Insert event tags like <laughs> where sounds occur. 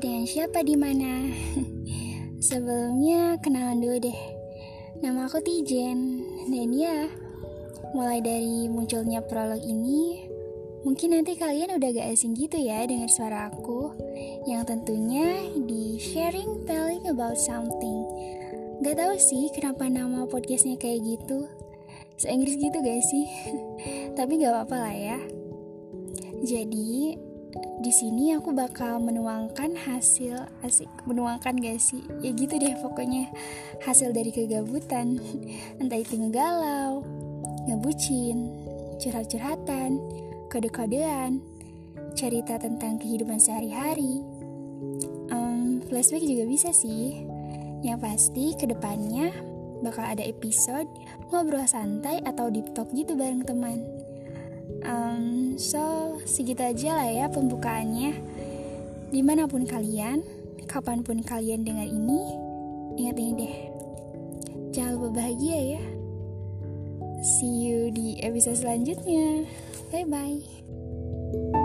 siapa di mana? <laughs> Sebelumnya kenalan dulu deh. Nama aku Tijen dan ya, mulai dari munculnya prolog ini, mungkin nanti kalian udah gak asing gitu ya dengar suara aku yang tentunya di sharing telling about something. Gak tahu sih kenapa nama podcastnya kayak gitu. Se-Inggris gitu gak sih? <laughs> Tapi gak apa-apa lah ya. Jadi, di sini aku bakal menuangkan hasil asik menuangkan gak sih? Ya gitu deh pokoknya. Hasil dari kegabutan. <laughs> Entah itu ngegalau ngebucin curhat-curhatan kode-kodean cerita tentang kehidupan sehari-hari. Um, flashback juga bisa sih. Yang pasti ke depannya bakal ada episode ngobrol santai atau deep talk gitu bareng teman Um, so, segitu aja lah ya pembukaannya. Di mana pun kalian, kapan pun kalian dengar ini, ingat ini deh. Jangan lupa bahagia ya. See you di episode selanjutnya. Bye-bye.